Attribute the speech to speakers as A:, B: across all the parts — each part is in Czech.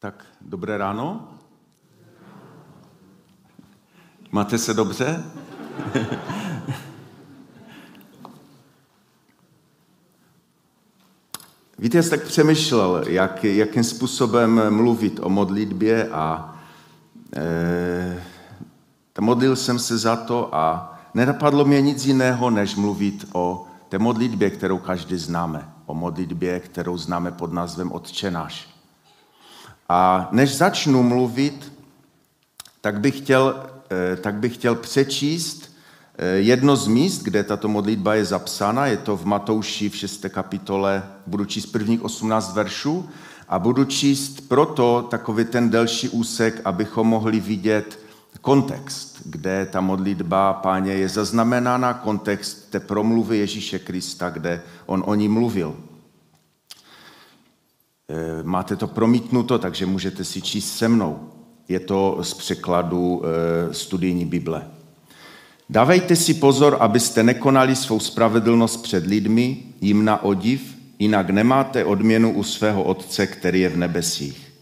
A: Tak dobré ráno. Máte se dobře? Víte, já jsem tak přemýšlel, jak, jakým způsobem mluvit o modlitbě a e, modlil jsem se za to a nenapadlo mě nic jiného, než mluvit o té modlitbě, kterou každý známe. O modlitbě, kterou známe pod názvem Otčenáš. A než začnu mluvit, tak bych chtěl, eh, tak bych chtěl přečíst eh, jedno z míst, kde tato modlitba je zapsána. Je to v Matouši v 6. kapitole. Budu číst prvních 18 veršů a budu číst proto takový ten delší úsek, abychom mohli vidět kontext, kde ta modlitba páně je zaznamenána, kontext té promluvy Ježíše Krista, kde on o ní mluvil. Eh, máte to promítnuto, takže můžete si číst se mnou. Je to z překladu eh, studijní Bible. Dávejte si pozor, abyste nekonali svou spravedlnost před lidmi, jim na odiv, jinak nemáte odměnu u svého Otce, který je v nebesích.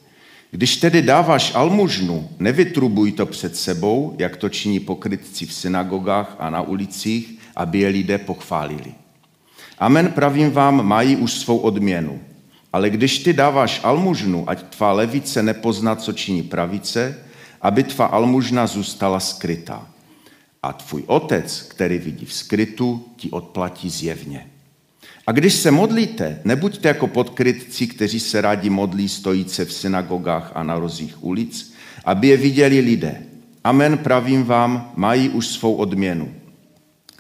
A: Když tedy dáváš almužnu, nevytrubuj to před sebou, jak to činí pokrytci v synagogách a na ulicích, aby je lidé pochválili. Amen, pravím vám, mají už svou odměnu. Ale když ty dáváš almužnu, ať tvá levice nepozná, co činí pravice, aby tvá almužna zůstala skrytá. A tvůj otec, který vidí v skrytu, ti odplatí zjevně. A když se modlíte, nebuďte jako podkrytci, kteří se rádi modlí stojíce v synagogách a na rozích ulic, aby je viděli lidé. Amen, pravím vám, mají už svou odměnu.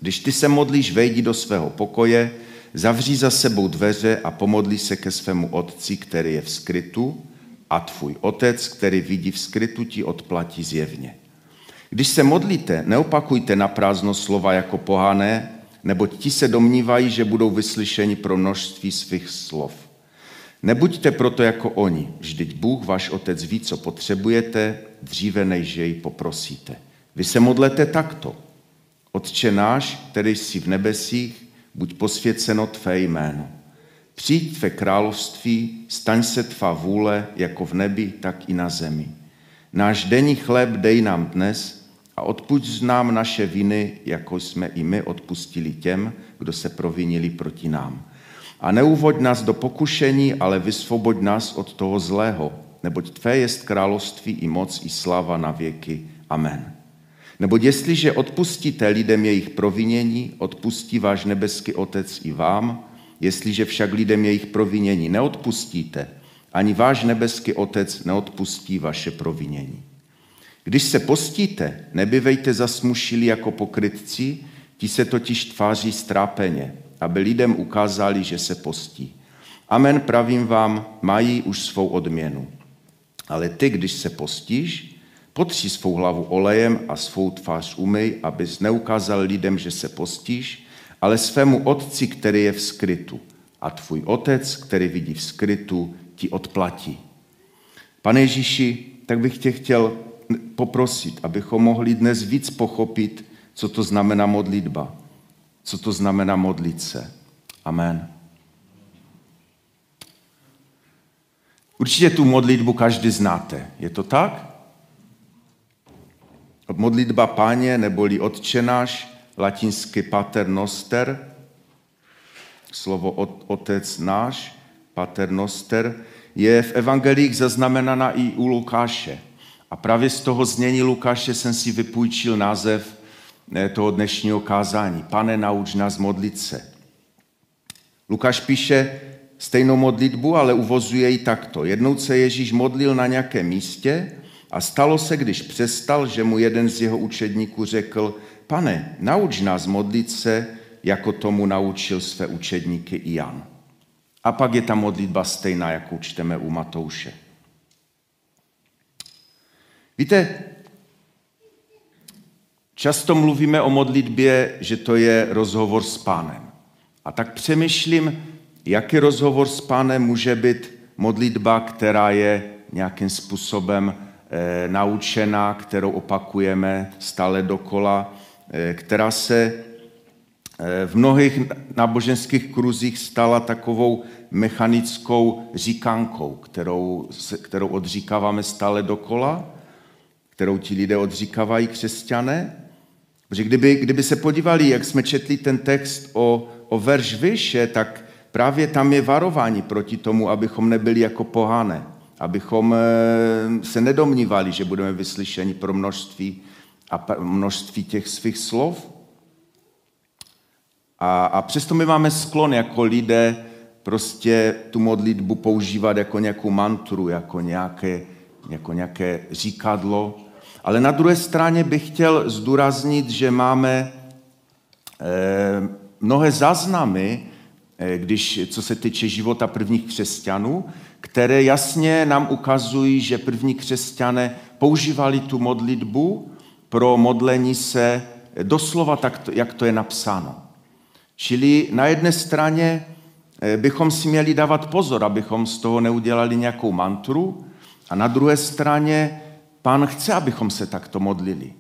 A: Když ty se modlíš, vejdi do svého pokoje, zavří za sebou dveře a pomodlí se ke svému otci, který je v skrytu, a tvůj otec, který vidí v skrytu, ti odplatí zjevně. Když se modlíte, neopakujte na prázdno slova jako pohané, neboť ti se domnívají, že budou vyslyšeni pro množství svých slov. Nebuďte proto jako oni, vždyť Bůh, váš otec, ví, co potřebujete, dříve než jej poprosíte. Vy se modlete takto. Otče náš, který jsi v nebesích, buď posvěceno tvé jméno. Přijď tvé království, staň se tvá vůle, jako v nebi, tak i na zemi. Náš denní chléb dej nám dnes a odpuď nám naše viny, jako jsme i my odpustili těm, kdo se provinili proti nám. A neuvoď nás do pokušení, ale vysvoboď nás od toho zlého, neboť Tvé jest království i moc i sláva na věky. Amen. Neboť jestliže odpustíte lidem jejich provinění, odpustí váš nebeský Otec i vám, jestliže však lidem jejich provinění neodpustíte, ani váš nebeský Otec neodpustí vaše provinění. Když se postíte, nebyvejte zasmušili jako pokrytci, ti se totiž tváří strápeně, aby lidem ukázali, že se postí. Amen, pravím vám, mají už svou odměnu. Ale ty, když se postíš, Potří svou hlavu olejem a svou tvář umyj, abys neukázal lidem, že se postíš, ale svému otci, který je v skrytu. A tvůj otec, který vidí v skrytu, ti odplatí. Pane Ježíši, tak bych tě chtěl poprosit, abychom mohli dnes víc pochopit, co to znamená modlitba, co to znamená modlit se. Amen. Určitě tu modlitbu každý znáte. Je to tak? Modlitba páně neboli odčenáš, latinsky pater noster, slovo otec náš, pater noster, je v evangelích zaznamenána i u Lukáše. A právě z toho znění Lukáše jsem si vypůjčil název eh, toho dnešního kázání. Pane, nauč nás modlit se. Lukáš píše stejnou modlitbu, ale uvozuje ji takto. Jednou se Ježíš modlil na nějakém místě a stalo se, když přestal, že mu jeden z jeho učedníků řekl, pane, nauč nás modlit se, jako tomu naučil své učedníky i Jan. A pak je ta modlitba stejná, jako čteme u Matouše. Víte, často mluvíme o modlitbě, že to je rozhovor s pánem. A tak přemýšlím, jaký rozhovor s pánem může být modlitba, která je nějakým způsobem Eh, naučená, kterou opakujeme stále dokola, eh, která se v mnohých náboženských kruzích stala takovou mechanickou říkankou, kterou, kterou odříkáváme stále dokola, kterou ti lidé odříkávají křesťané. Protože kdyby, kdyby se podívali, jak jsme četli ten text o, o verš vyše, tak právě tam je varování proti tomu, abychom nebyli jako pohané, abychom eh, se nedomnívali, že budeme vyslyšeni pro množství a množství těch svých slov. A, a přesto my máme sklon jako lidé prostě tu modlitbu používat jako nějakou mantru, jako nějaké, jako nějaké říkadlo. Ale na druhé straně bych chtěl zdůraznit, že máme eh, mnohé záznamy, když, co se týče života prvních křesťanů, které jasně nám ukazují, že první křesťané používali tu modlitbu pro modlení se doslova tak, jak to je napsáno. Čili na jedné straně eh, bychom si měli dávat pozor, abychom z toho neudělali nějakou mantru, a na druhé straně pán chce, abychom se takto modlili.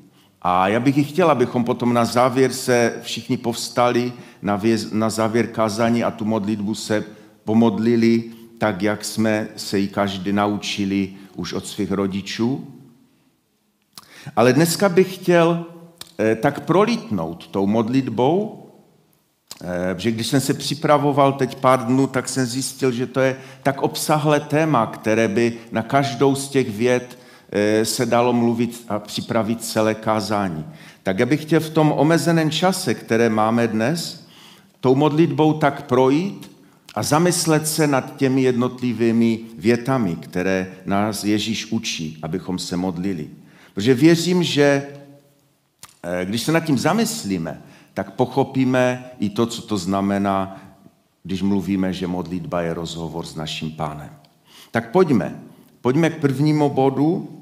A: A já bych chtěl, abychom potom na závěr se všichni povstali na, věz, na závěr kázání a tu modlitbu se pomodlili tak, jak jsme se ji každý naučili už od svých rodičů. Ale dneska bych chtěl eh, tak prolítnout tou modlitbou, Eh, že když jsem se připravoval teď pár dnů, tak jsem zjistil, že to je tak obsahlé téma, které by na každou z těch věd se dalo mluvit a připravit celé kázání. Tak já bych chtěl v tom omezeném čase, které máme dnes, tou modlitbou tak projít a zamyslet se nad těmi jednotlivými větami, které nás Ježíš učí, abychom se modlili. Protože věřím, že eh, když se nad tím zamyslíme, tak pochopíme i to, co to znamená, když mluvíme, že modlitba je rozhovor s naším pánem. Tak pojďme. Pojďme k prvnímu bodu,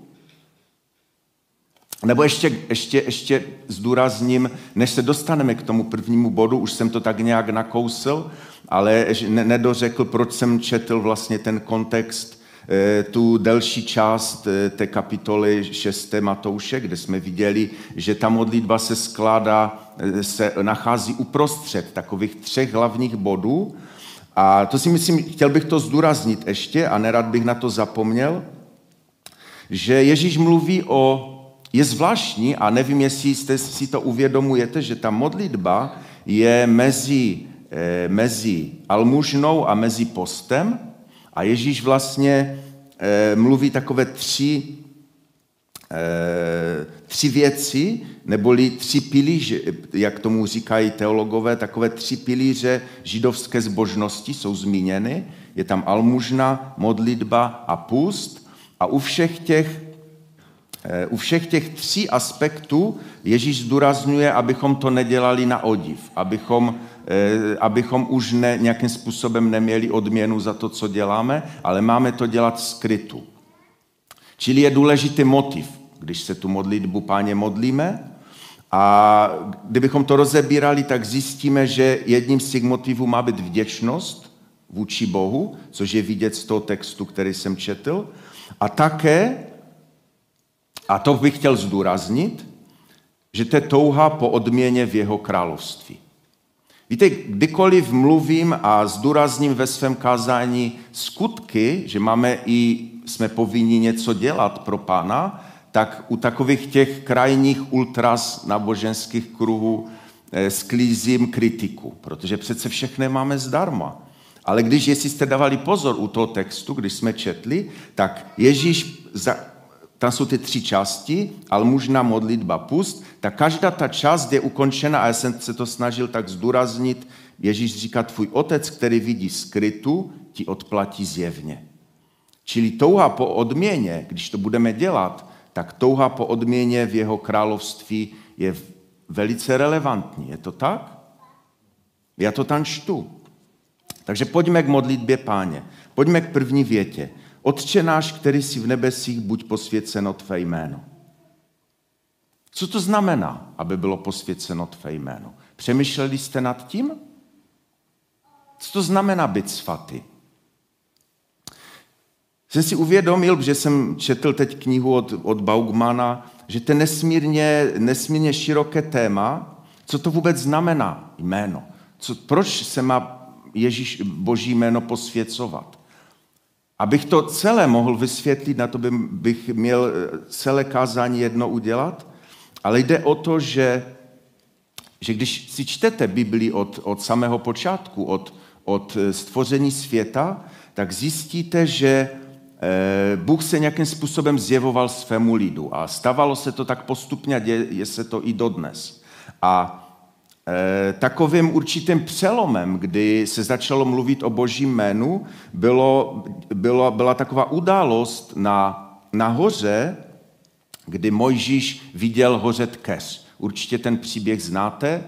A: nebo ještě, ještě, ještě zdůrazním, než se dostaneme k tomu prvnímu bodu, už jsem to tak nějak nakousl, ale nedořekl, proč jsem četl vlastně ten kontext Eh, tu delší část eh, té kapitoly 6. Matouše, kde jsme viděli, že ta modlitba se skládá, eh, se nachází uprostřed takových třech hlavních bodů. A to si myslím, chtěl bych to zdůraznit ještě a nerad bych na to zapomněl, že Ježíš mluví o, je zvláštní a nevím, jestli jste si to uvědomujete, že ta modlitba je mezi, mezi almužnou a mezi postem, a Ježíš vlastně e, mluví takové tři, e, tři věci, neboli tři pilíře, jak tomu říkají teologové, takové tři pilíře židovské zbožnosti jsou zmíněny. Je tam almužna, modlitba a půst. A u všech těch, u všech těch tří aspektů Ježíš zdůrazňuje, abychom to nedělali na odiv, abychom Eh, abychom už ne, nějakým způsobem neměli odměnu za to, co děláme, ale máme to dělat skrytu. Čili je důležitý motiv, když se tu modlitbu páně modlíme. A kdybychom to rozebírali, tak zjistíme, že jedním z těch motivů má být vděčnost vůči Bohu, což je vidět z toho textu, který jsem četl. A také, a to bych chtěl zdůraznit, že to je touha po odměně v jeho království. Víte, kdykoliv mluvím a zdůrazním ve svém kázání skutky, že máme i, jsme povinni něco dělat pro pána, tak u takových těch krajních ultras náboženských kruhů eh, sklízím kritiku, protože přece všechny máme zdarma. Ale když, jestli jste dávali pozor u toho textu, když jsme četli, tak Ježíš tam jsou ty tři části, almužna, modlitba, pust, tak každá ta část je ukončena a já jsem se to snažil tak zdůraznit. Ježíš říká, tvůj otec, který vidí skrytu, ti odplatí zjevně. Čili touha po odměně, když to budeme dělat, tak touha po odměně v jeho království je velice relevantní. Je to tak? Já to tam čtu. Takže pojďme k modlitbě páně. Pojďme k první větě. Otče náš, který jsi v nebesích, buď posvěceno tvé jméno. Co to znamená, aby bylo posvěceno tvé jméno? Přemýšleli jste nad tím? Co to znamená být svatý? Jsem si uvědomil, že jsem četl teď knihu od, od Baugmana, že to je nesmírně, nesmírně široké téma, Co to vůbec znamená jméno? Co, proč se má Ježíš Boží jméno posvěcovat? Abych to celé mohl vysvětlit, na to bych měl eh, celé kázání jedno udělat, ale jde o to, že, že když si čtete Biblii od, od samého počátku, od, od eh, stvoření světa, tak zjistíte, že eh, Bůh se nějakým způsobem zjevoval svému lidu a stávalo se to tak postupně a děje se to i dodnes. A takovým určitým přelomem, kdy se začalo mluvit o božím jménu, bylo, bylo, byla taková událost na, na hoře, kdy Mojžíš viděl hořet keř. Určitě ten příběh znáte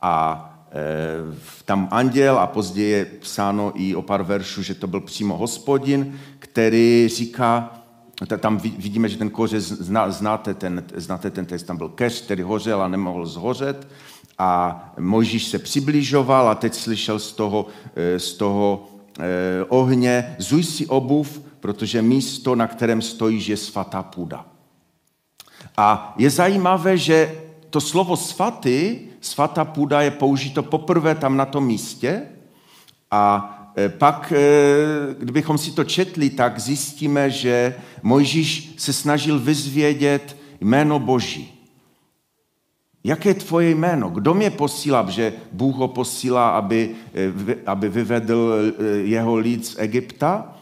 A: a e, tam anděl a později je psáno i o pár veršů, že to byl přímo hospodin, který říká, tam vidíme, že ten koře zná, znáte, ten, znáte ten text, tam byl keř, který hořel a nemohl zhořet a Mojžíš se přibližoval a teď slyšel z toho, eh, z toho eh, ohně, zuj si obuv, protože místo, na kterém stojíš, je svatá půda. A je zajímavé, že to slovo svatý, svatá půda je použito poprvé tam na tom místě a eh, pak, kdybychom si to četli, tak zjistíme, že Mojžíš se snažil vyzvědět jméno Boží. Jaké je tvoje jméno? Kdo mě posílá? Že Bůh ho posílá, aby, eh, aby vyvedl eh, jeho lid z Egypta?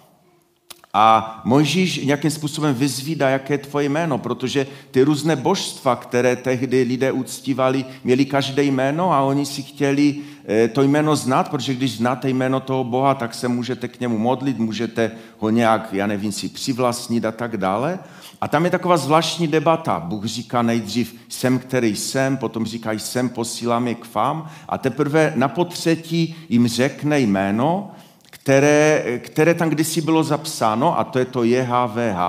A: A Mojžíš nějakým způsobem vyzvídá, jaké je tvoje jméno, protože ty různé božstva, které tehdy lidé uctívali, měli každé jméno a oni si chtěli eh, to jméno znát, protože když znáte jméno toho Boha, tak se můžete k němu modlit, můžete ho nějak, já nevím, si přivlastnit a tak dále. A tam je taková zvláštní debata. Bůh říká nejdřív jsem, který jsem, potom říká jsem, posílám je k vám a teprve na potřetí jim řekne jméno, které, které tam kdysi bylo zapsáno, a to je to JHVH,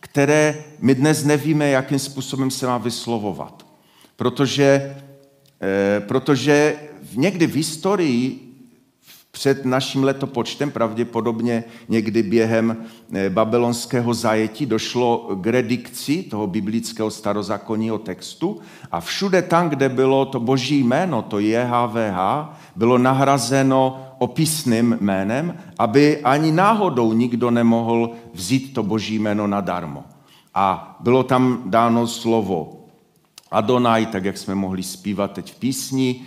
A: které my dnes nevíme, jakým způsobem se má vyslovovat. Protože, eh, protože někdy v historii před naším letopočtem, pravděpodobně někdy během eh, babylonského zajetí, došlo k redikci toho biblického starozákonního textu a všude tam, kde bylo to boží jméno, to JHVH, bylo nahrazeno opisným jménem, aby ani náhodou nikdo nemohl vzít to boží jméno nadarmo. A bylo tam dáno slovo Adonai, tak jak jsme mohli zpívat teď v písni,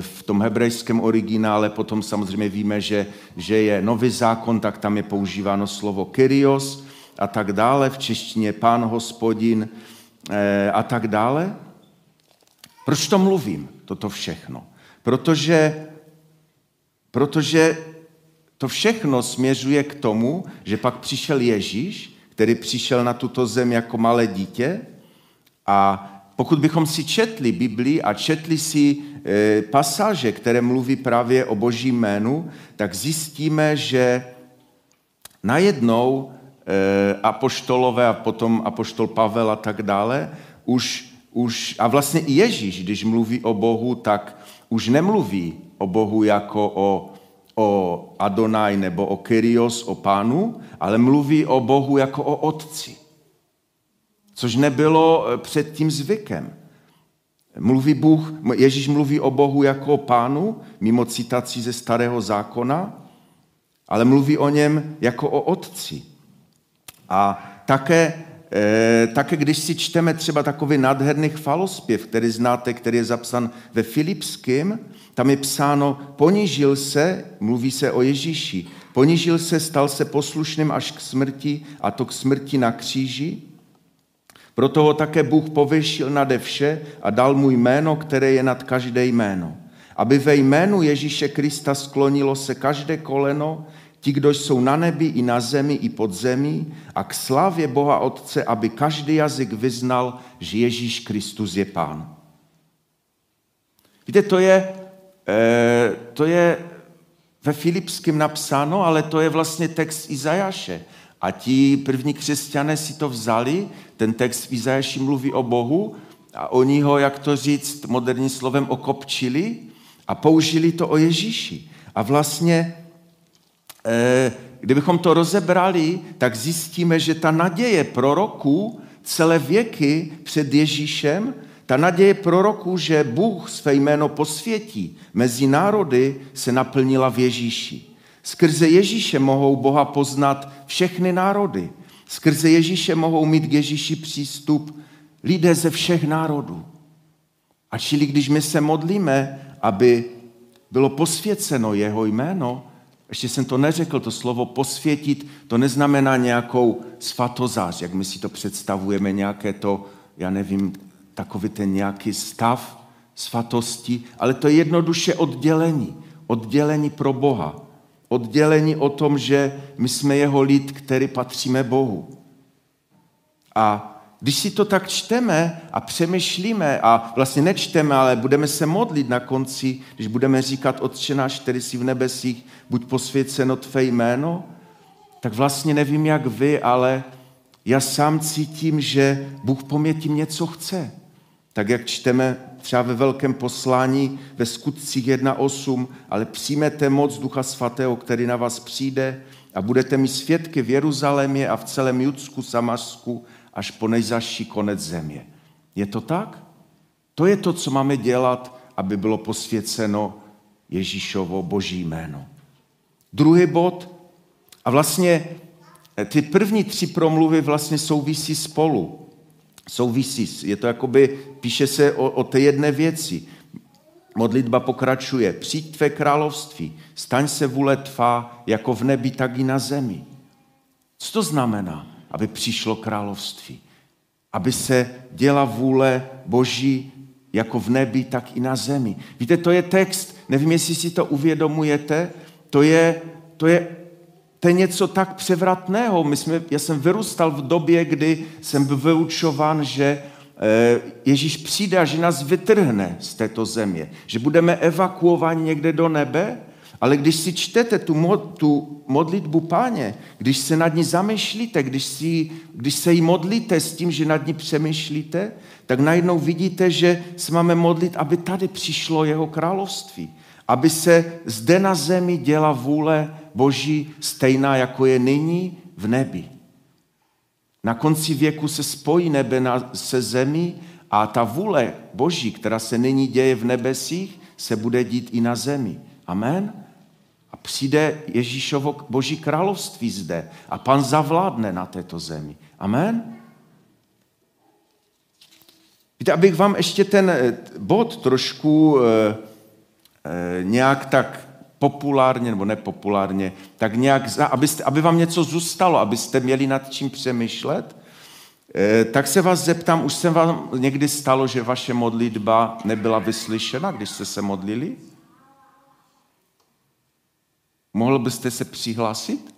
A: v tom hebrejském originále, potom samozřejmě víme, že, že je nový zákon, tak tam je používáno slovo Kyrios a tak dále, v češtině pán, hospodin eh, a tak dále. Proč to mluvím, toto všechno? Protože, protože to všechno směřuje k tomu, že pak přišel Ježíš, který přišel na tuto zem jako malé dítě a pokud bychom si četli Biblii a četli si pasáže, které mluví právě o božím jménu, tak zjistíme, že najednou e, apoštolové a potom apoštol Pavel a tak dále, už, už, a vlastně i Ježíš, když mluví o Bohu, tak už nemluví o Bohu jako o, o Adonai nebo o Kyrios, o pánu, ale mluví o Bohu jako o otci což nebylo eh, před tím zvykem. Mluví Bůh, Ježíš mluví o Bohu jako o pánu, mimo citací ze starého zákona, ale mluví o něm jako o otci. A také, e, také když si čteme třeba takový nádherný chvalospěv, který znáte, který je zapsan ve Filipském, tam je psáno, ponížil se, mluví se o Ježíši, ponížil se, stal se poslušným až k smrti, a to k smrti na kříži, proto ho také Bůh povyšil nade vše a dal mu jméno, které je nad každé jméno. Aby ve jménu Ježíše Krista sklonilo se každé koleno, ti, kdo jsou na nebi i na zemi i pod zemí, a k slávě Boha Otce, aby každý jazyk vyznal, že Ježíš Kristus je Pán. Víte, to je, eh, to je ve Filipském napsáno, ale to je vlastně text Izajaše. A ti první křesťané si to vzali, ten text v Izajaši mluví o Bohu a oni ho, jak to říct, moderním slovem okopčili a použili to o Ježíši. A vlastně, eh, kdybychom to rozebrali, tak zjistíme, že ta naděje proroků celé věky před Ježíšem, ta naděje proroků, že Bůh své jméno posvětí mezi národy, se naplnila v Ježíši. Skrze Ježíše mohou Boha poznat všechny národy. Skrze Ježíše mohou mít k Ježíši přístup lidé ze všech národů. A čili když my se modlíme, aby bylo posvěceno jeho jméno, ještě jsem to neřekl, to slovo posvětit, to neznamená nějakou svatozář, jak my si to představujeme, nějaké to, já nevím, takový ten nějaký stav svatosti, ale to je jednoduše oddělení. Oddělení pro Boha. Oddělení o tom, že my jsme jeho lid, který patříme Bohu. A když si to tak čteme a přemýšlíme a vlastně nečteme, ale budeme se modlit na konci, když budeme říkat Otče náš, který jsi v nebesích, buď posvěceno tvé jméno, tak vlastně nevím, jak vy, ale já sám cítím, že Bůh po mě tím něco chce. Tak jak čteme třeba ve velkém poslání ve skutcích 1.8, ale přijmete moc Ducha Svatého, který na vás přijde a budete mi svědky v Jeruzalémě a v celém Judsku, Samařsku až po nejzaší konec země. Je to tak? To je to, co máme dělat, aby bylo posvěceno Ježíšovo boží jméno. Druhý bod, a vlastně eh, ty první tři promluvy vlastně souvisí spolu. Souvisí, je to jakoby, píše se o, o té jedné věci. Modlitba pokračuje. Přijď tvé království, staň se vůle tvá, jako v nebi, tak i na zemi. Co to znamená? aby přišlo království. Aby se děla vůle Boží jako v nebi, tak i na zemi. Víte, to je text, nevím, jestli si to uvědomujete, to je, to je, to je něco tak převratného. My jsme, já jsem vyrůstal v době, kdy jsem byl vyučován, že eh, Ježíš přijde a že nás vytrhne z této země. Že budeme evakuováni někde do nebe ale když si čtete tu, mod, tu modlitbu páně, když se nad ní zamýšlíte, když, si, když se jí modlíte s tím, že nad ní přemýšlíte, tak najednou vidíte, že se máme modlit, aby tady přišlo jeho království. Aby se zde na zemi děla vůle Boží stejná, jako je nyní v nebi. Na konci věku se spojí nebe na, se zemí a ta vůle Boží, která se nyní děje v nebesích, se bude dít i na zemi. Amen? A přijde Ježíšovo boží království zde a pan zavládne na této zemi. Amen? Víte, abych vám ještě ten eh, bod trošku e, e, nějak tak populárně, nebo nepopulárně, tak nějak, abyste, aby vám něco zůstalo, abyste měli nad čím přemýšlet, e, tak se vás zeptám, už se vám někdy stalo, že vaše modlitba nebyla vyslyšena, když jste se modlili? Mohl byste se přihlásit?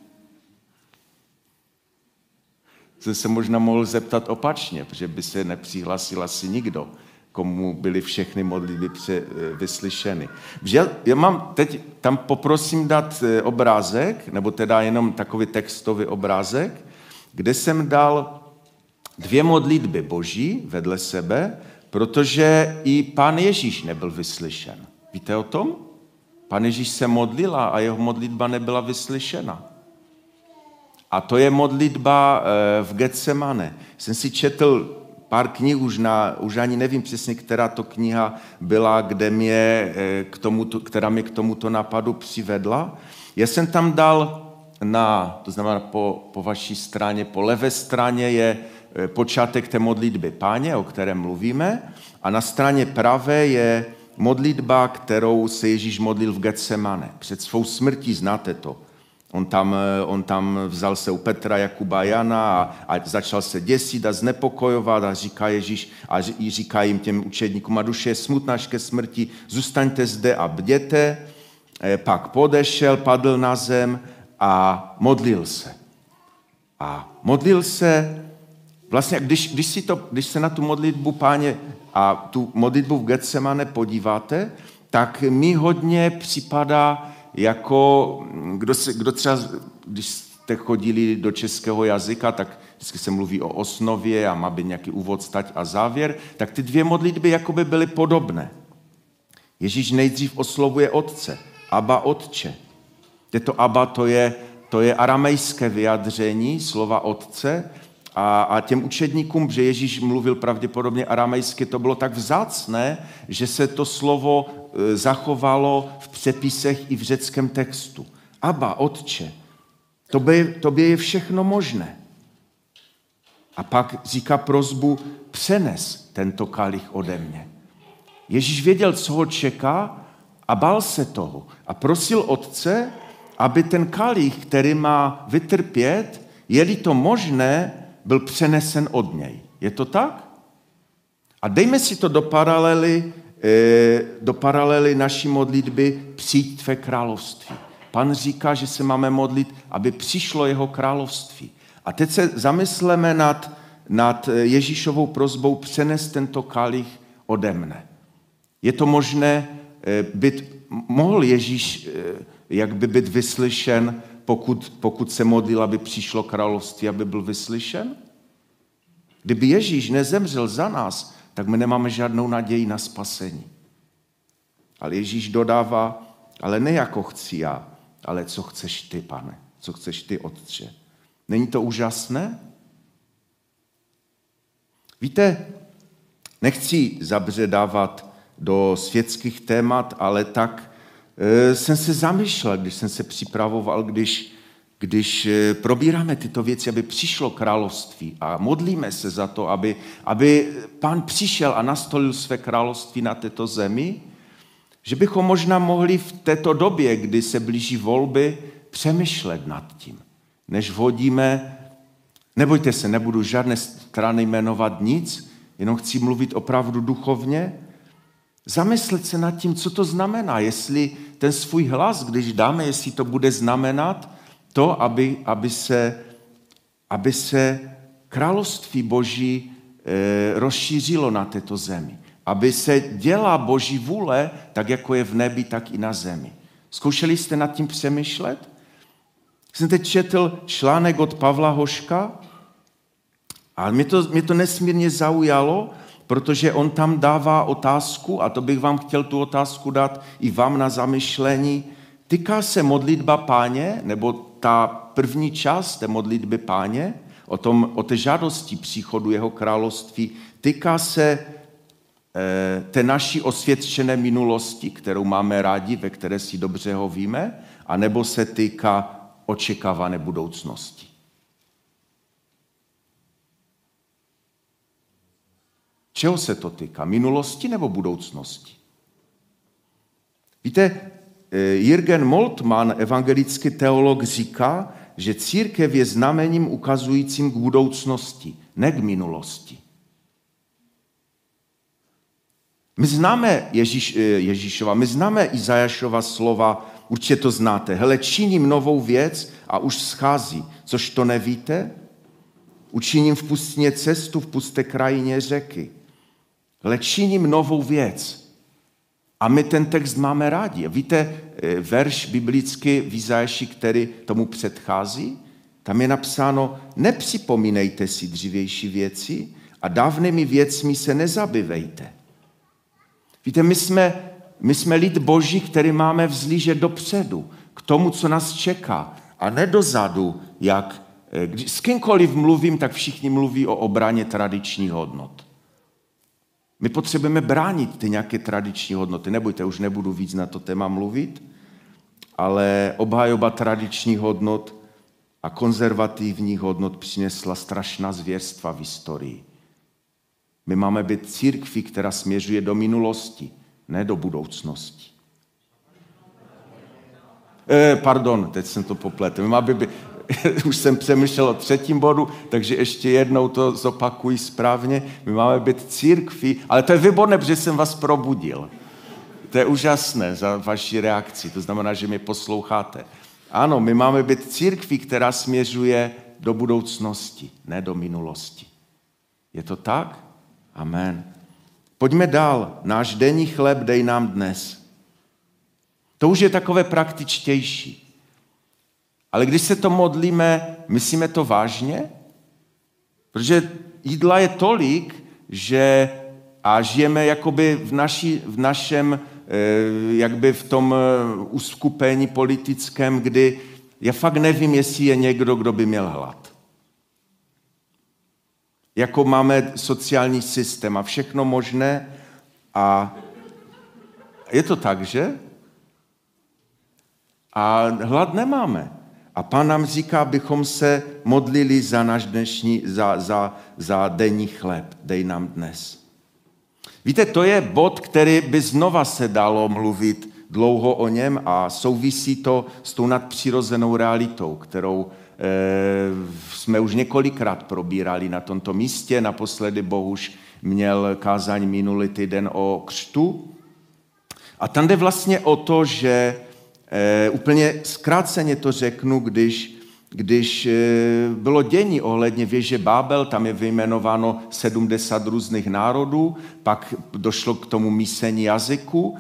A: Jsem se možná mohl zeptat opačně, protože by se nepřihlásil asi nikdo, komu byly všechny modlitby eh, vyslyšeny. Já mám teď, tam poprosím dát eh, obrázek, nebo teda jenom takový textový obrázek, kde jsem dal dvě modlitby boží vedle sebe, protože i pán Ježíš nebyl vyslyšen. Víte o tom? Pan Ježíš se modlila a jeho modlitba nebyla vyslyšena. A to je modlitba eh, v Getsemane. Jsem si četl pár knih, už, na, už ani nevím přesně, která to kniha byla, kde mě eh, k tomuto, která mě k tomuto napadu přivedla. Já jsem tam dal na, to znamená po, po vaší straně, po levé straně je eh, počátek té modlitby páně, o kterém mluvíme, a na straně pravé je modlitba, kterou se Ježíš modlil v Getsemane. Před svou smrtí znáte to. On tam, eh, on tam vzal se u Petra, Jakuba Jana a, a začal se děsit a znepokojovat a říká Ježíš a říká jim těm učedníkům, a duše je smutná ke smrti, zůstaňte zde a bděte. Pak podešel, padl na zem a modlil se. A modlil se, vlastně když, když, si to, když se na tu modlitbu páně a tu modlitbu v Getsemane podíváte, tak mi hodně připadá jako, kdo, se, kdo třeba, když jste chodili do českého jazyka, tak vždycky se mluví o osnově a má být nějaký úvod, stať a závěr, tak ty dvě modlitby jakoby byly podobné. Ježíš nejdřív oslovuje otce, Aba otče. to Aba to je, to je aramejské vyjadření slova otce a, a těm učedníkům, že Ježíš mluvil pravděpodobně aramejsky, to bylo tak vzácné, že se to slovo zachovalo v přepisech i v řeckém textu. Aba, otče, tobě, tobě je všechno možné. A pak říká prozbu, přenes tento kalich ode mě. Ježíš věděl, co ho čeká a bál se toho. A prosil otce, aby ten kalich, který má vytrpět, je-li to možné, byl přenesen od něj. Je to tak? A dejme si to do paralely, do paralely naší modlitby přijď tvé království. Pan říká, že se máme modlit, aby přišlo jeho království. A teď se zamysleme nad, nad Ježíšovou prozbou přenes tento kalich ode mne. Je to možné eh, být, mohl Ježíš eh, jak by být vyslyšen, pokud, pokud se modlil, aby přišlo království, aby byl vyslyšen? Kdyby Ježíš nezemřel za nás, tak my nemáme žádnou naději na spasení. Ale Ježíš dodává, ale ne jako chci já, ale co chceš ty, pane, co chceš ty, otče. Není to úžasné? Víte, nechci zabředávat do světských témat, ale tak e, jsem se zamýšlel, když jsem se připravoval, když, když e, probíráme tyto věci, aby přišlo království a modlíme se za to, aby, aby pán přišel a nastolil své království na této zemi, že bychom možná mohli v této době, kdy se blíží volby, přemýšlet nad tím, než vodíme, nebojte se, nebudu žádné strany jmenovat nic, jenom chci mluvit opravdu duchovně, zamyslet se nad tím, co to znamená, jestli ten svůj hlas, když dáme, jestli to bude znamenat to, aby, aby, se, aby se království Boží e, rozšířilo na této zemi. Aby se dělá Boží vůle, tak jako je v nebi, tak i na zemi. Zkoušeli jste nad tím přemýšlet? Jsem teď četl článek od Pavla Hoška a mě to, mě to nesmírně zaujalo, protože on tam dává otázku, a to bych vám chtěl tu otázku dát i vám na zamyšlení. Týká se modlitba páně, nebo ta první část té modlitby páně, o, tom, o té žádosti příchodu jeho království, týká se e, té naší osvědčené minulosti, kterou máme rádi, ve které si dobře ho víme, anebo se týká očekávané budoucnosti. Čeho se to týká? Minulosti nebo budoucnosti? Víte, eh, Jürgen Moltmann, evangelický teolog, říká, že církev je znamením ukazujícím k budoucnosti, ne k minulosti. My známe Ježíš, eh, Ježíšova, my známe Izajašova slova, určitě to znáte. Hele, činím novou věc a už schází. Což to nevíte? Učiním v pustině cestu, v pusté krajině řeky ale činím novou věc. A my ten text máme rádi. Víte, eh, verš biblický v Izajaši, který tomu předchází? Tam je napsáno, nepřipomínejte si dřívější věci a dávnými věcmi se nezabývejte. Víte, my jsme, my jsme lid boží, který máme vzlížet dopředu, k tomu, co nás čeká, a ne dozadu, jak eh, když s kýmkoliv mluvím, tak všichni mluví o obraně tradičních hodnot. My potřebujeme bránit ty nějaké tradiční hodnoty. Nebojte, už nebudu víc na to téma mluvit, ale obhajoba tradičních hodnot a konzervativních hodnot přinesla strašná zvěrstva v historii. My máme být církví, která směřuje do minulosti, ne do budoucnosti. Eh, pardon, teď jsem to popletl. My máme být, už jsem přemýšlel o třetím bodu, takže ještě jednou to zopakuji správně. My máme být církví, ale to je výborné, protože jsem vás probudil. To je úžasné za vaši reakci, to znamená, že mě posloucháte. Ano, my máme být církví, která směřuje do budoucnosti, ne do minulosti. Je to tak? Amen. Pojďme dál. Náš denní chleb dej nám dnes. To už je takové praktičtější. Ale když se to modlíme, myslíme to vážně? Protože jídla je tolik, že a žijeme jakoby v, naši, v našem, eh, jakby v tom eh, uskupení politickém, kdy já fakt nevím, jestli je někdo, kdo by měl hlad. jako máme sociální systém a všechno možné. A je to tak, že? A hlad nemáme. A pán nám říká, abychom se modlili za náš dnešní, za, za, za denní chléb. Dej nám dnes. Víte, to je bod, který by znova se dalo mluvit dlouho o něm a souvisí to s tou nadpřirozenou realitou, kterou e, jsme už několikrát probírali na tomto místě. Naposledy Bohuž měl kázání minulý týden o křtu. A tam jde vlastně o to, že e, úplně zkráceně to řeknu, když, když e, bylo dění ohledně věže Bábel, tam je vyjmenováno 70 různých národů, pak došlo k tomu mísení jazyku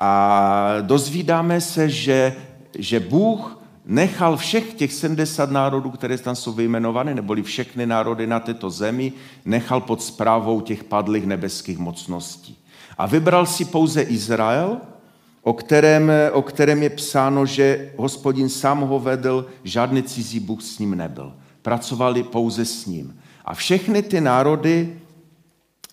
A: a dozvídáme se, že, že Bůh nechal všech těch 70 národů, které tam jsou vyjmenovány, neboli všechny národy na této zemi, nechal pod zprávou těch padlých nebeských mocností. A vybral si pouze Izrael, o kterém, o kterém je psáno, že hospodin sám ho vedl, žádný cizí Bůh s ním nebyl. Pracovali pouze s ním. A všechny ty národy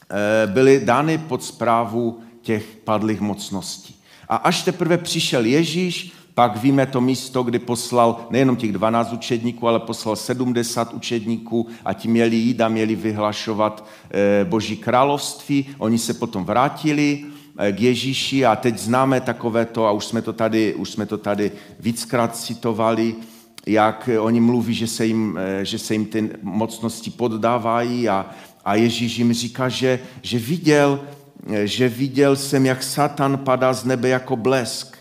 A: eh, byly dány pod zprávu těch padlých mocností. A až teprve přišel Ježíš, pak víme to místo, kdy poslal nejenom těch 12 učedníků, ale poslal 70 učedníků a ti měli jít a měli vyhlašovat eh, Boží království. Oni se potom vrátili k Ježíši a teď známe takové to, a už jsme to tady, už jsme to tady víckrát citovali, jak oni mluví, že se jim, eh, že se jim ty mocnosti poddávají a, a Ježíš jim říká, že, že viděl, že viděl jsem, jak Satan padá z nebe jako blesk.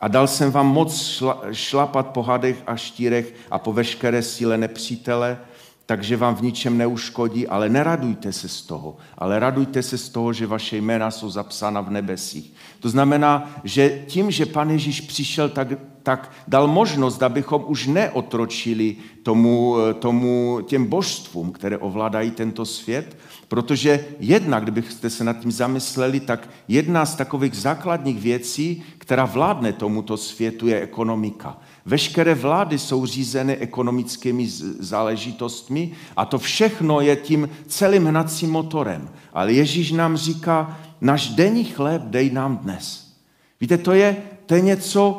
A: A dal jsem vám moc šla, šlapat po hadech a štírech a po veškeré síle nepřítele, takže vám v ničem neuškodí, ale neradujte se z toho, ale radujte se z toho, že vaše jména jsou zapsána v nebesích. To znamená, že tím, že Pan Ježíš přišel, tak, tak dal možnost, abychom už neotročili tomu, tomu těm božstvům, které ovládají tento svět, Protože jedna, kdybyste se nad tím zamysleli, tak jedna z takových základních věcí, která vládne tomuto světu, je ekonomika. Veškeré vlády jsou řízeny ekonomickými záležitostmi a to všechno je tím celým hnacím motorem. Ale Ježíš nám říká, náš denní chléb dej nám dnes. Víte, to je, to je něco,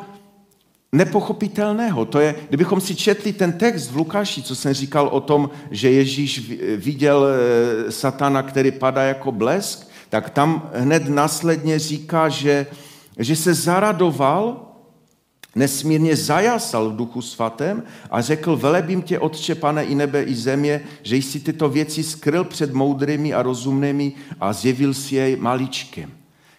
A: nepochopitelného. To je, kdybychom si četli ten text v Lukáši, co jsem říkal o tom, že Ježíš viděl eh, satana, který padá jako blesk, tak tam hned následně říká, že, že se zaradoval, nesmírně zajasal v duchu svatém a řekl, velebím tě, Otče, pane i nebe i země, že jsi tyto věci skryl před moudrými a rozumnými a zjevil si jej maličkem.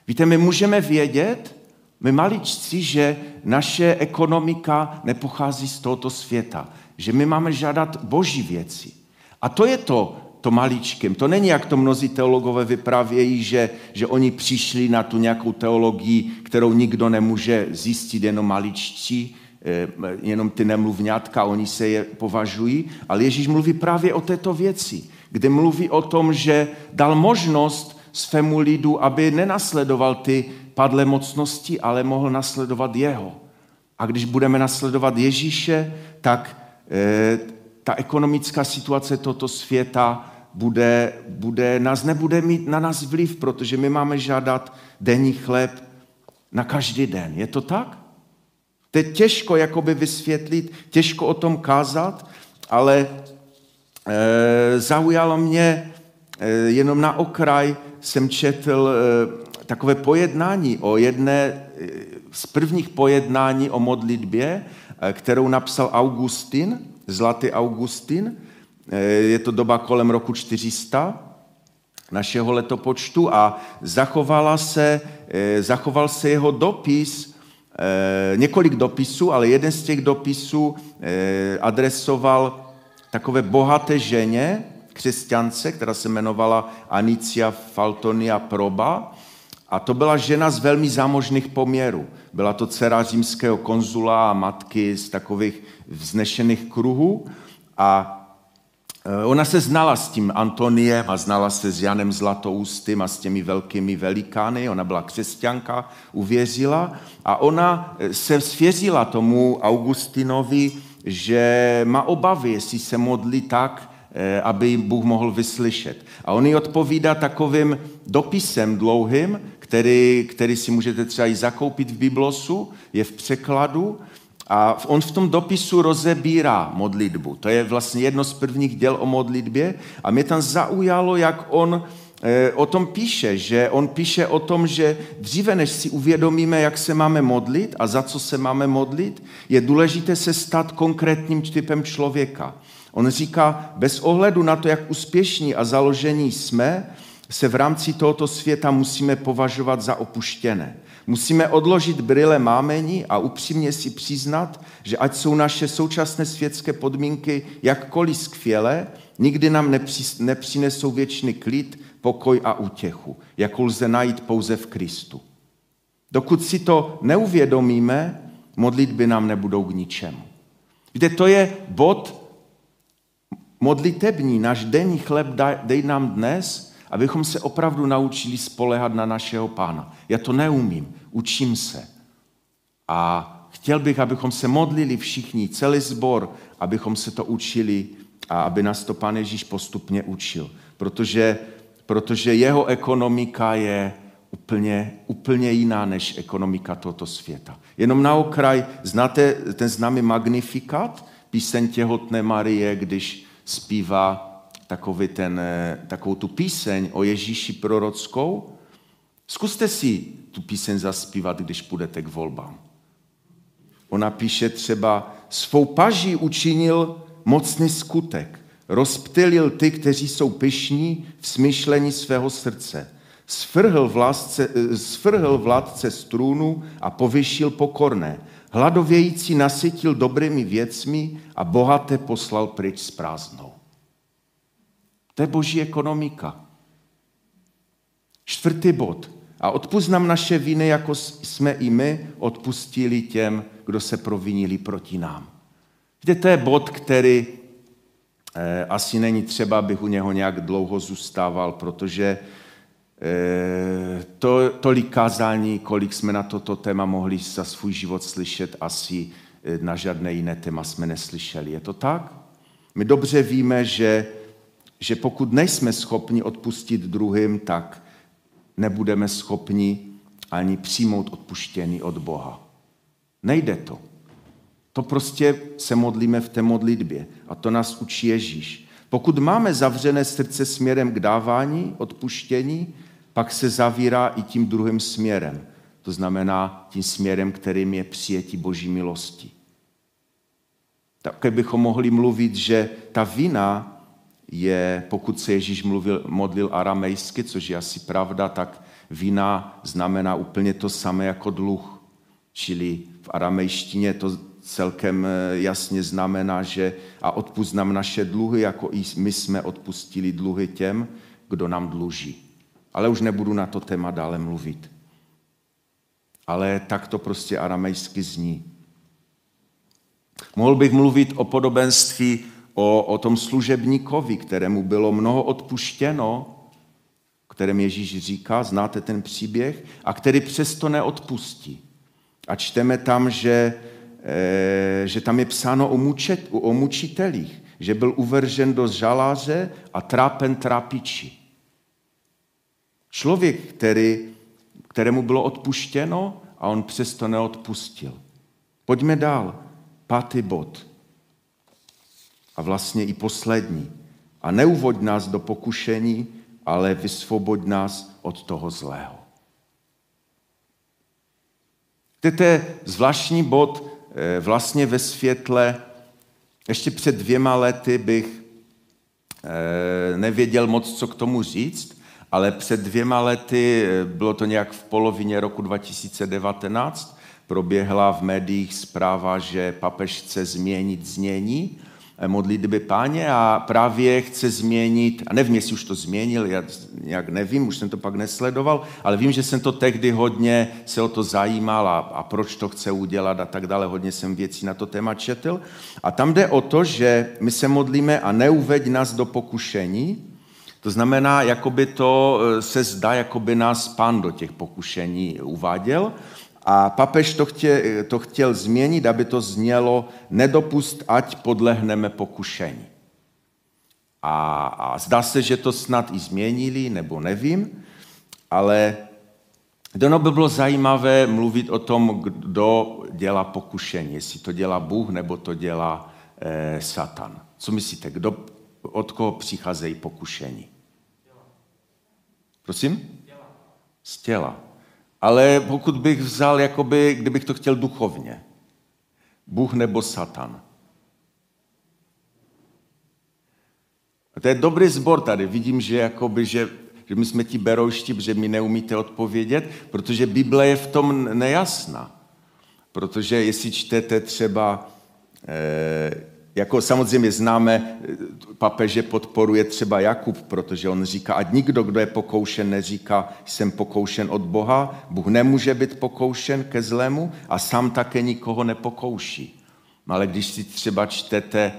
A: Víte, my můžeme vědět, my maličci, že naše ekonomika nepochází z tohoto světa, že my máme žádat boží věci. A to je to, to maličkem. To není, jak to mnozí teologové vypravějí, že, že oni přišli na tu nějakou teologii, kterou nikdo nemůže zjistit, jenom maličci, eh, jenom ty nemluvňátka, oni se je považují, ale Ježíš mluví právě o této věci, kde mluví o tom, že dal možnost svému lidu, aby nenasledoval ty padlé mocnosti, ale mohl nasledovat jeho. A když budeme nasledovat Ježíše, tak e, ta ekonomická situace tohoto světa bude, bude, nás nebude mít na nás vliv, protože my máme žádat denní chléb na každý den. Je to tak? To je těžko jakoby vysvětlit, těžko o tom kázat, ale e, zaujalo mě, e, jenom na okraj jsem četl e, takové pojednání o jedné z prvních pojednání o modlitbě, eh, kterou napsal Augustin, zlatý Augustin. Eh, je to doba kolem roku 400 našeho letopočtu a zachovala se, eh, zachoval se jeho dopis, několik dopisů, ale jeden z těch dopisů adresoval takové bohaté ženě, křesťance, která se jmenovala Anicia Faltonia Proba a to byla žena z velmi zámožných poměrů. Byla to dcera římského konzula a matky z takových vznešených kruhů. A e, ona se znala s tím Antoniem a znala se s Janem Zlatoustým a s těmi velkými velikány. Ona byla křesťanka, uvěřila a ona e, se svěřila tomu Augustinovi, že má obavy, jestli se modlí tak, eh, aby Bůh mohl vyslyšet. A on jí odpovídá takovým dopisem dlouhým, který, který si můžete třeba i zakoupit v Biblosu, je v překladu a on v tom dopisu rozebírá modlitbu. To je vlastně jedno z prvních děl o modlitbě a mě tam zaujalo, jak on eh, o tom píše, že on píše o tom, že dříve než si uvědomíme, jak se máme modlit a za co se máme modlit, je důležité se stát konkrétním typem člověka. On říká, bez ohledu na to, jak úspěšní a založení jsme, se v rámci tohoto světa musíme považovat za opuštěné. Musíme odložit brýle mámení a upřímně si přiznat, že ať jsou naše současné světské podmínky jakkoliv skvělé, nikdy nám nepřinesou věčný klid, pokoj a útěchu, jakou lze najít pouze v Kristu. Dokud si to neuvědomíme, modlitby nám nebudou k ničemu. Víte, to je bod modlitební, náš denní chleb dej nám dnes, abychom se opravdu naučili spolehat na našeho pána. Já to neumím, učím se. A chtěl bych, abychom se modlili všichni, celý sbor, abychom se to učili a aby nás to pán Ježíš postupně učil. Protože, protože jeho ekonomika je úplně, úplně jiná než ekonomika tohoto světa. Jenom na okraj, znáte ten známý magnifikát, píseň těhotné Marie, když zpívá takový ten, eh, takovou tu píseň o Ježíši prorockou. Zkuste si tu píseň zaspívat, když půjdete k volbám. Ona píše třeba, svou paží učinil mocný skutek, rozptylil ty, kteří jsou pyšní v smyšlení svého srdce. Svrhl, vládce, eh, svrhl vládce z trůnu a povyšil pokorné. Hladovějící nasytil dobrými věcmi a bohaté poslal pryč s prázdnou. To je boží ekonomika. Čtvrtý bod. A odpust nám naše viny, jako jsme i my odpustili těm, kdo se provinili proti nám. Víte, to je bod, který eh, asi není třeba, abych u něho nějak dlouho zůstával, protože eh, to, tolik kázání, kolik jsme na toto téma mohli za svůj život slyšet, asi eh, na žádné jiné téma jsme neslyšeli. Je to tak? My dobře víme, že že pokud nejsme schopni odpustit druhým, tak nebudeme schopni ani přijmout odpuštění od Boha. Nejde to. To prostě se modlíme v té modlitbě a to nás učí Ježíš. Pokud máme zavřené srdce směrem k dávání, odpuštění, pak se zavírá i tím druhým směrem. To znamená tím směrem, kterým je přijetí Boží milosti. Také bychom mohli mluvit, že ta vina je, pokud se Ježíš mluvil, modlil aramejsky, což je asi pravda, tak vina znamená úplně to samé jako dluh. Čili v aramejštině to celkem eh, jasně znamená, že a odpust nám naše dluhy, jako i my jsme odpustili dluhy těm, kdo nám dluží. Ale už nebudu na to téma dále mluvit. Ale tak to prostě aramejsky zní. Mohl bych mluvit o podobenství o, o tom služebníkovi, kterému bylo mnoho odpuštěno, kterém Ježíš říká, znáte ten příběh, a který přesto neodpustí. A čteme tam, že, e, že tam je psáno o, mučet, o mučitelích, že byl uvržen do žaláře a trápen trápiči. Člověk, který, kterému bylo odpuštěno a on přesto neodpustil. Pojďme dál. Pátý bod a vlastně i poslední. A neuvoď nás do pokušení, ale vysvoboď nás od toho zlého. To je zvláštní bod eh, vlastně ve světle. Ještě před dvěma lety bych eh, nevěděl moc, co k tomu říct, ale před dvěma lety, eh, bylo to nějak v polovině roku 2019, proběhla v médiích zpráva, že papež chce změnit znění modlitby páně a právě chce změnit, a nevím, jestli už to změnil, já nějak nevím, už jsem to pak nesledoval, ale vím, že jsem to tehdy hodně se o to zajímal a, a proč to chce udělat a tak dále, hodně jsem věcí na to téma četl. A tam jde o to, že my se modlíme a neuveď nás do pokušení, to znamená, jakoby to e, se zdá, jakoby nás pán do těch pokušení uváděl, a papež to, chtě, to chtěl změnit, aby to znělo nedopust, ať podlehneme pokušení. A, a zdá se, že to snad i změnili, nebo nevím, ale Dono by bylo zajímavé mluvit o tom, kdo dělá pokušení, jestli to dělá Bůh, nebo to dělá eh, Satan. Co myslíte, kdo, od koho přicházejí pokušení? Prosím? Z těla. Ale pokud bych vzal, jakoby, kdybych to chtěl duchovně, Bůh nebo Satan. A to je dobrý zbor tady. Vidím, že, jakoby, že, že my jsme ti beroušti, že mi neumíte odpovědět, protože Bible je v tom nejasná. Protože jestli čtete třeba eh, jako samozřejmě známe, papeže podporuje třeba Jakub, protože on říká, ať nikdo, kdo je pokoušen, neříká, jsem pokoušen od Boha, Bůh nemůže být pokoušen ke zlému a sám také nikoho nepokouší. Ale když si třeba čtete,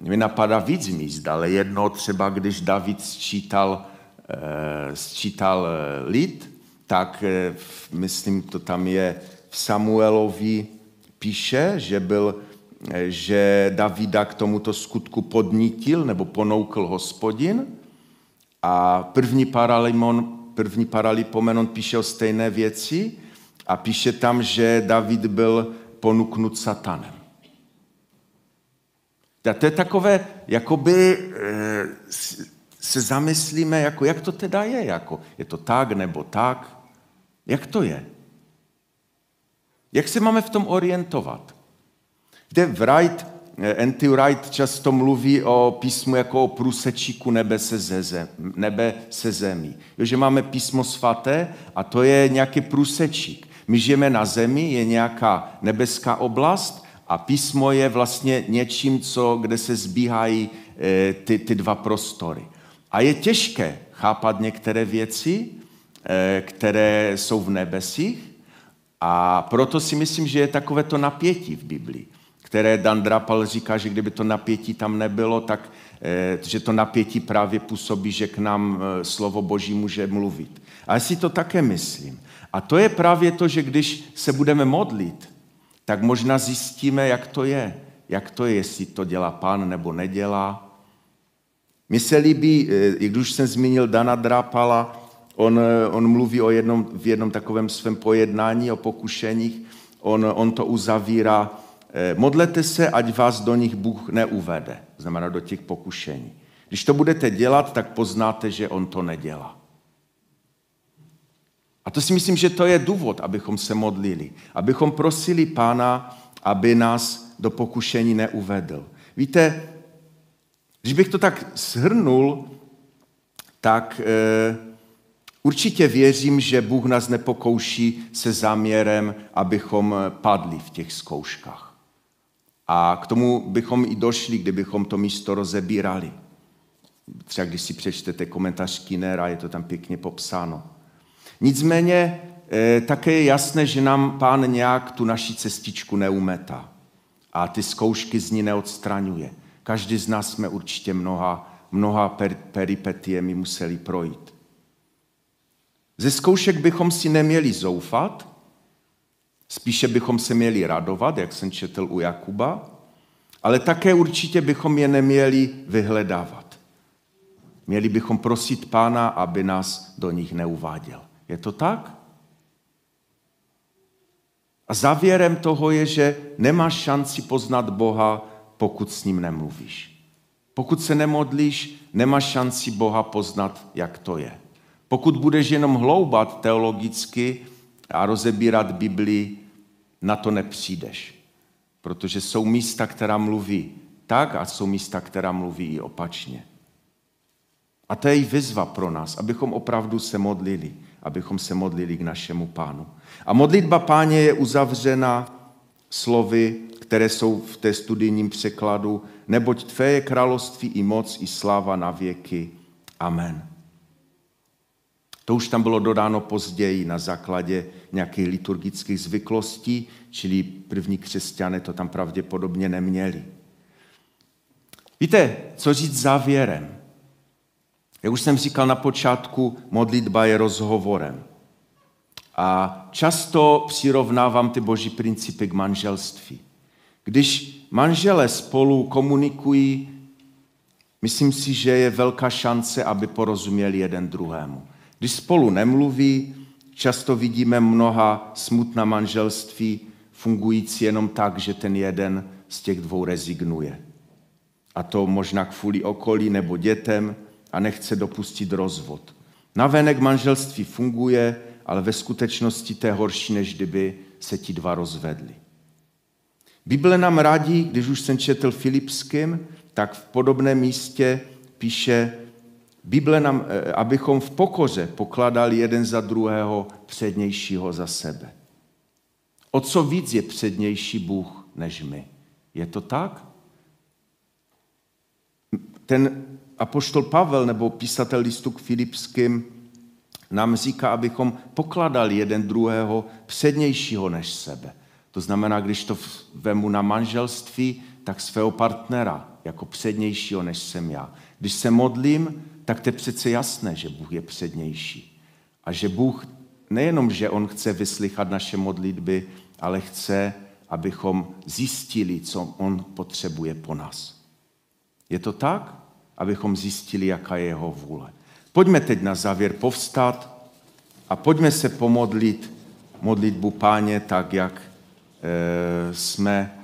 A: mi napadá víc míst, ale jedno třeba, když David sčítal, eh, sčítal eh, lid, tak eh, myslím, to tam je v Samuelovi píše, že byl že Davida k tomuto skutku podnítil nebo ponoukl hospodin a první, paralimon, první paralipomenon píše o stejné věci a píše tam, že David byl ponuknut satanem. A to je takové, jakoby e, se zamyslíme, jako, jak to teda je, jako, je to tak nebo tak, jak to je? Jak se máme v tom orientovat? Kde Wright, eh, N.T. Wright často mluví o písmu jako o průsečíku nebe se, zem, nebe se zemí. Jo, že máme písmo svaté a to je nějaký průsečík. My žijeme na zemi, je nějaká nebeská oblast a písmo je vlastně něčím, co, kde se zbíhají e, ty, ty dva prostory. A je těžké chápat některé věci, e, které jsou v nebesích, a proto si myslím, že je takové to napětí v Biblii které Dan Drapal říká, že kdyby to napětí tam nebylo, tak eh, že to napětí právě působí, že k nám eh, slovo Boží může mluvit. A já si to také myslím. A to je právě to, že když se budeme modlit, tak možná zjistíme, jak to je. Jak to je, jestli to dělá pán nebo nedělá. Mně se líbí, eh, i když jsem zmínil Dana Drápala, on, on mluví o jednom, v jednom takovém svém pojednání o pokušeních, on, on to uzavírá modlete se, ať vás do nich Bůh neuvede, znamená do těch pokušení. Když to budete dělat, tak poznáte, že on to nedělá. A to si myslím, že to je důvod, abychom se modlili. Abychom prosili Pána, aby nás do pokušení neuvedl. Víte, když bych to tak shrnul, tak e, určitě věřím, že Bůh nás nepokouší se záměrem, abychom padli v těch zkouškách. A k tomu bychom i došli, kdybychom to místo rozebírali. Třeba když si přečtete komentář Kinera, je to tam pěkně popsáno. Nicméně eh, také je jasné, že nám pán nějak tu naši cestičku neumetá a ty zkoušky z ní neodstraňuje. Každý z nás jsme určitě mnoha, mnoha per, peripetiemi museli projít. Ze zkoušek bychom si neměli zoufat, Spíše bychom se měli radovat, jak jsem četl u Jakuba, ale také určitě bychom je neměli vyhledávat. Měli bychom prosit Pána, aby nás do nich neuváděl. Je to tak? A závěrem toho je, že nemáš šanci poznat Boha, pokud s ním nemluvíš. Pokud se nemodlíš, nemáš šanci Boha poznat, jak to je. Pokud budeš jenom hloubat teologicky a rozebírat Biblii, na to nepřijdeš. Protože jsou místa, která mluví tak a jsou místa, která mluví i opačně. A to je i vyzva pro nás, abychom opravdu se modlili, abychom se modlili k našemu pánu. A modlitba páně je uzavřena slovy, které jsou v té studijním překladu, neboť tvé je království i moc i sláva na věky. Amen. To už tam bylo dodáno později na základě nějakých liturgických zvyklostí, čili první křesťané to tam pravděpodobně neměli. Víte, co říct závěrem? Jak už jsem říkal na počátku, modlitba je rozhovorem. A často přirovnávám ty boží principy k manželství. Když manžele spolu komunikují, myslím si, že je velká šance, aby porozuměli jeden druhému. Když spolu nemluví, často vidíme mnoha smutná manželství fungující jenom tak, že ten jeden z těch dvou rezignuje. A to možná kvůli okolí nebo dětem a nechce dopustit rozvod. Navenek manželství funguje, ale ve skutečnosti to je horší, než kdyby se ti dva rozvedli. Bible nám radí, když už jsem četl Filipským, tak v podobném místě píše, Bible nám, eh, abychom v pokoře pokladali jeden za druhého přednějšího za sebe. O co víc je přednější Bůh než my? Je to tak? Ten apoštol Pavel nebo písatel listu k Filipským nám říká, abychom pokladali jeden druhého přednějšího než sebe. To znamená, když to vemu na manželství, tak svého partnera jako přednějšího, než jsem já. Když se modlím, tak to je přece jasné, že Bůh je přednější. A že Bůh nejenom, že On chce vyslychat naše modlitby, ale chce, abychom zjistili, co On potřebuje po nás. Je to tak? Abychom zjistili, jaká je jeho vůle. Pojďme teď na závěr povstat a pojďme se pomodlit modlitbu páně tak, jak e, jsme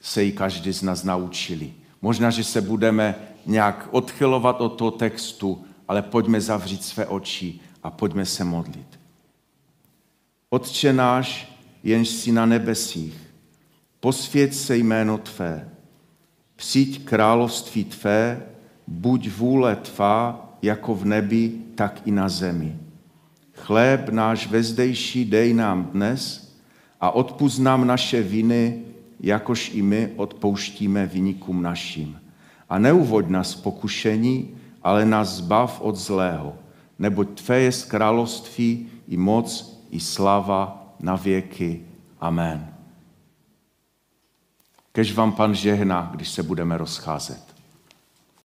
A: se ji každý z nás naučili. Možná, že se budeme nějak odchylovat od toho textu, ale pojďme zavřít své oči a pojďme se modlit. Otče náš, jenž jsi na nebesích, posvěť se jméno Tvé, přijď království Tvé, buď vůle Tvá, jako v nebi, tak i na zemi. Chléb náš vezdejší dej nám dnes a odpust nám naše viny, jakož i my odpouštíme vynikům našim. A neuvoď nás pokušení, ale nás zbav od zlého, neboť Tvé je království i moc, i slava na věky. Amen. Kež vám pan žehná, když se budeme rozcházet.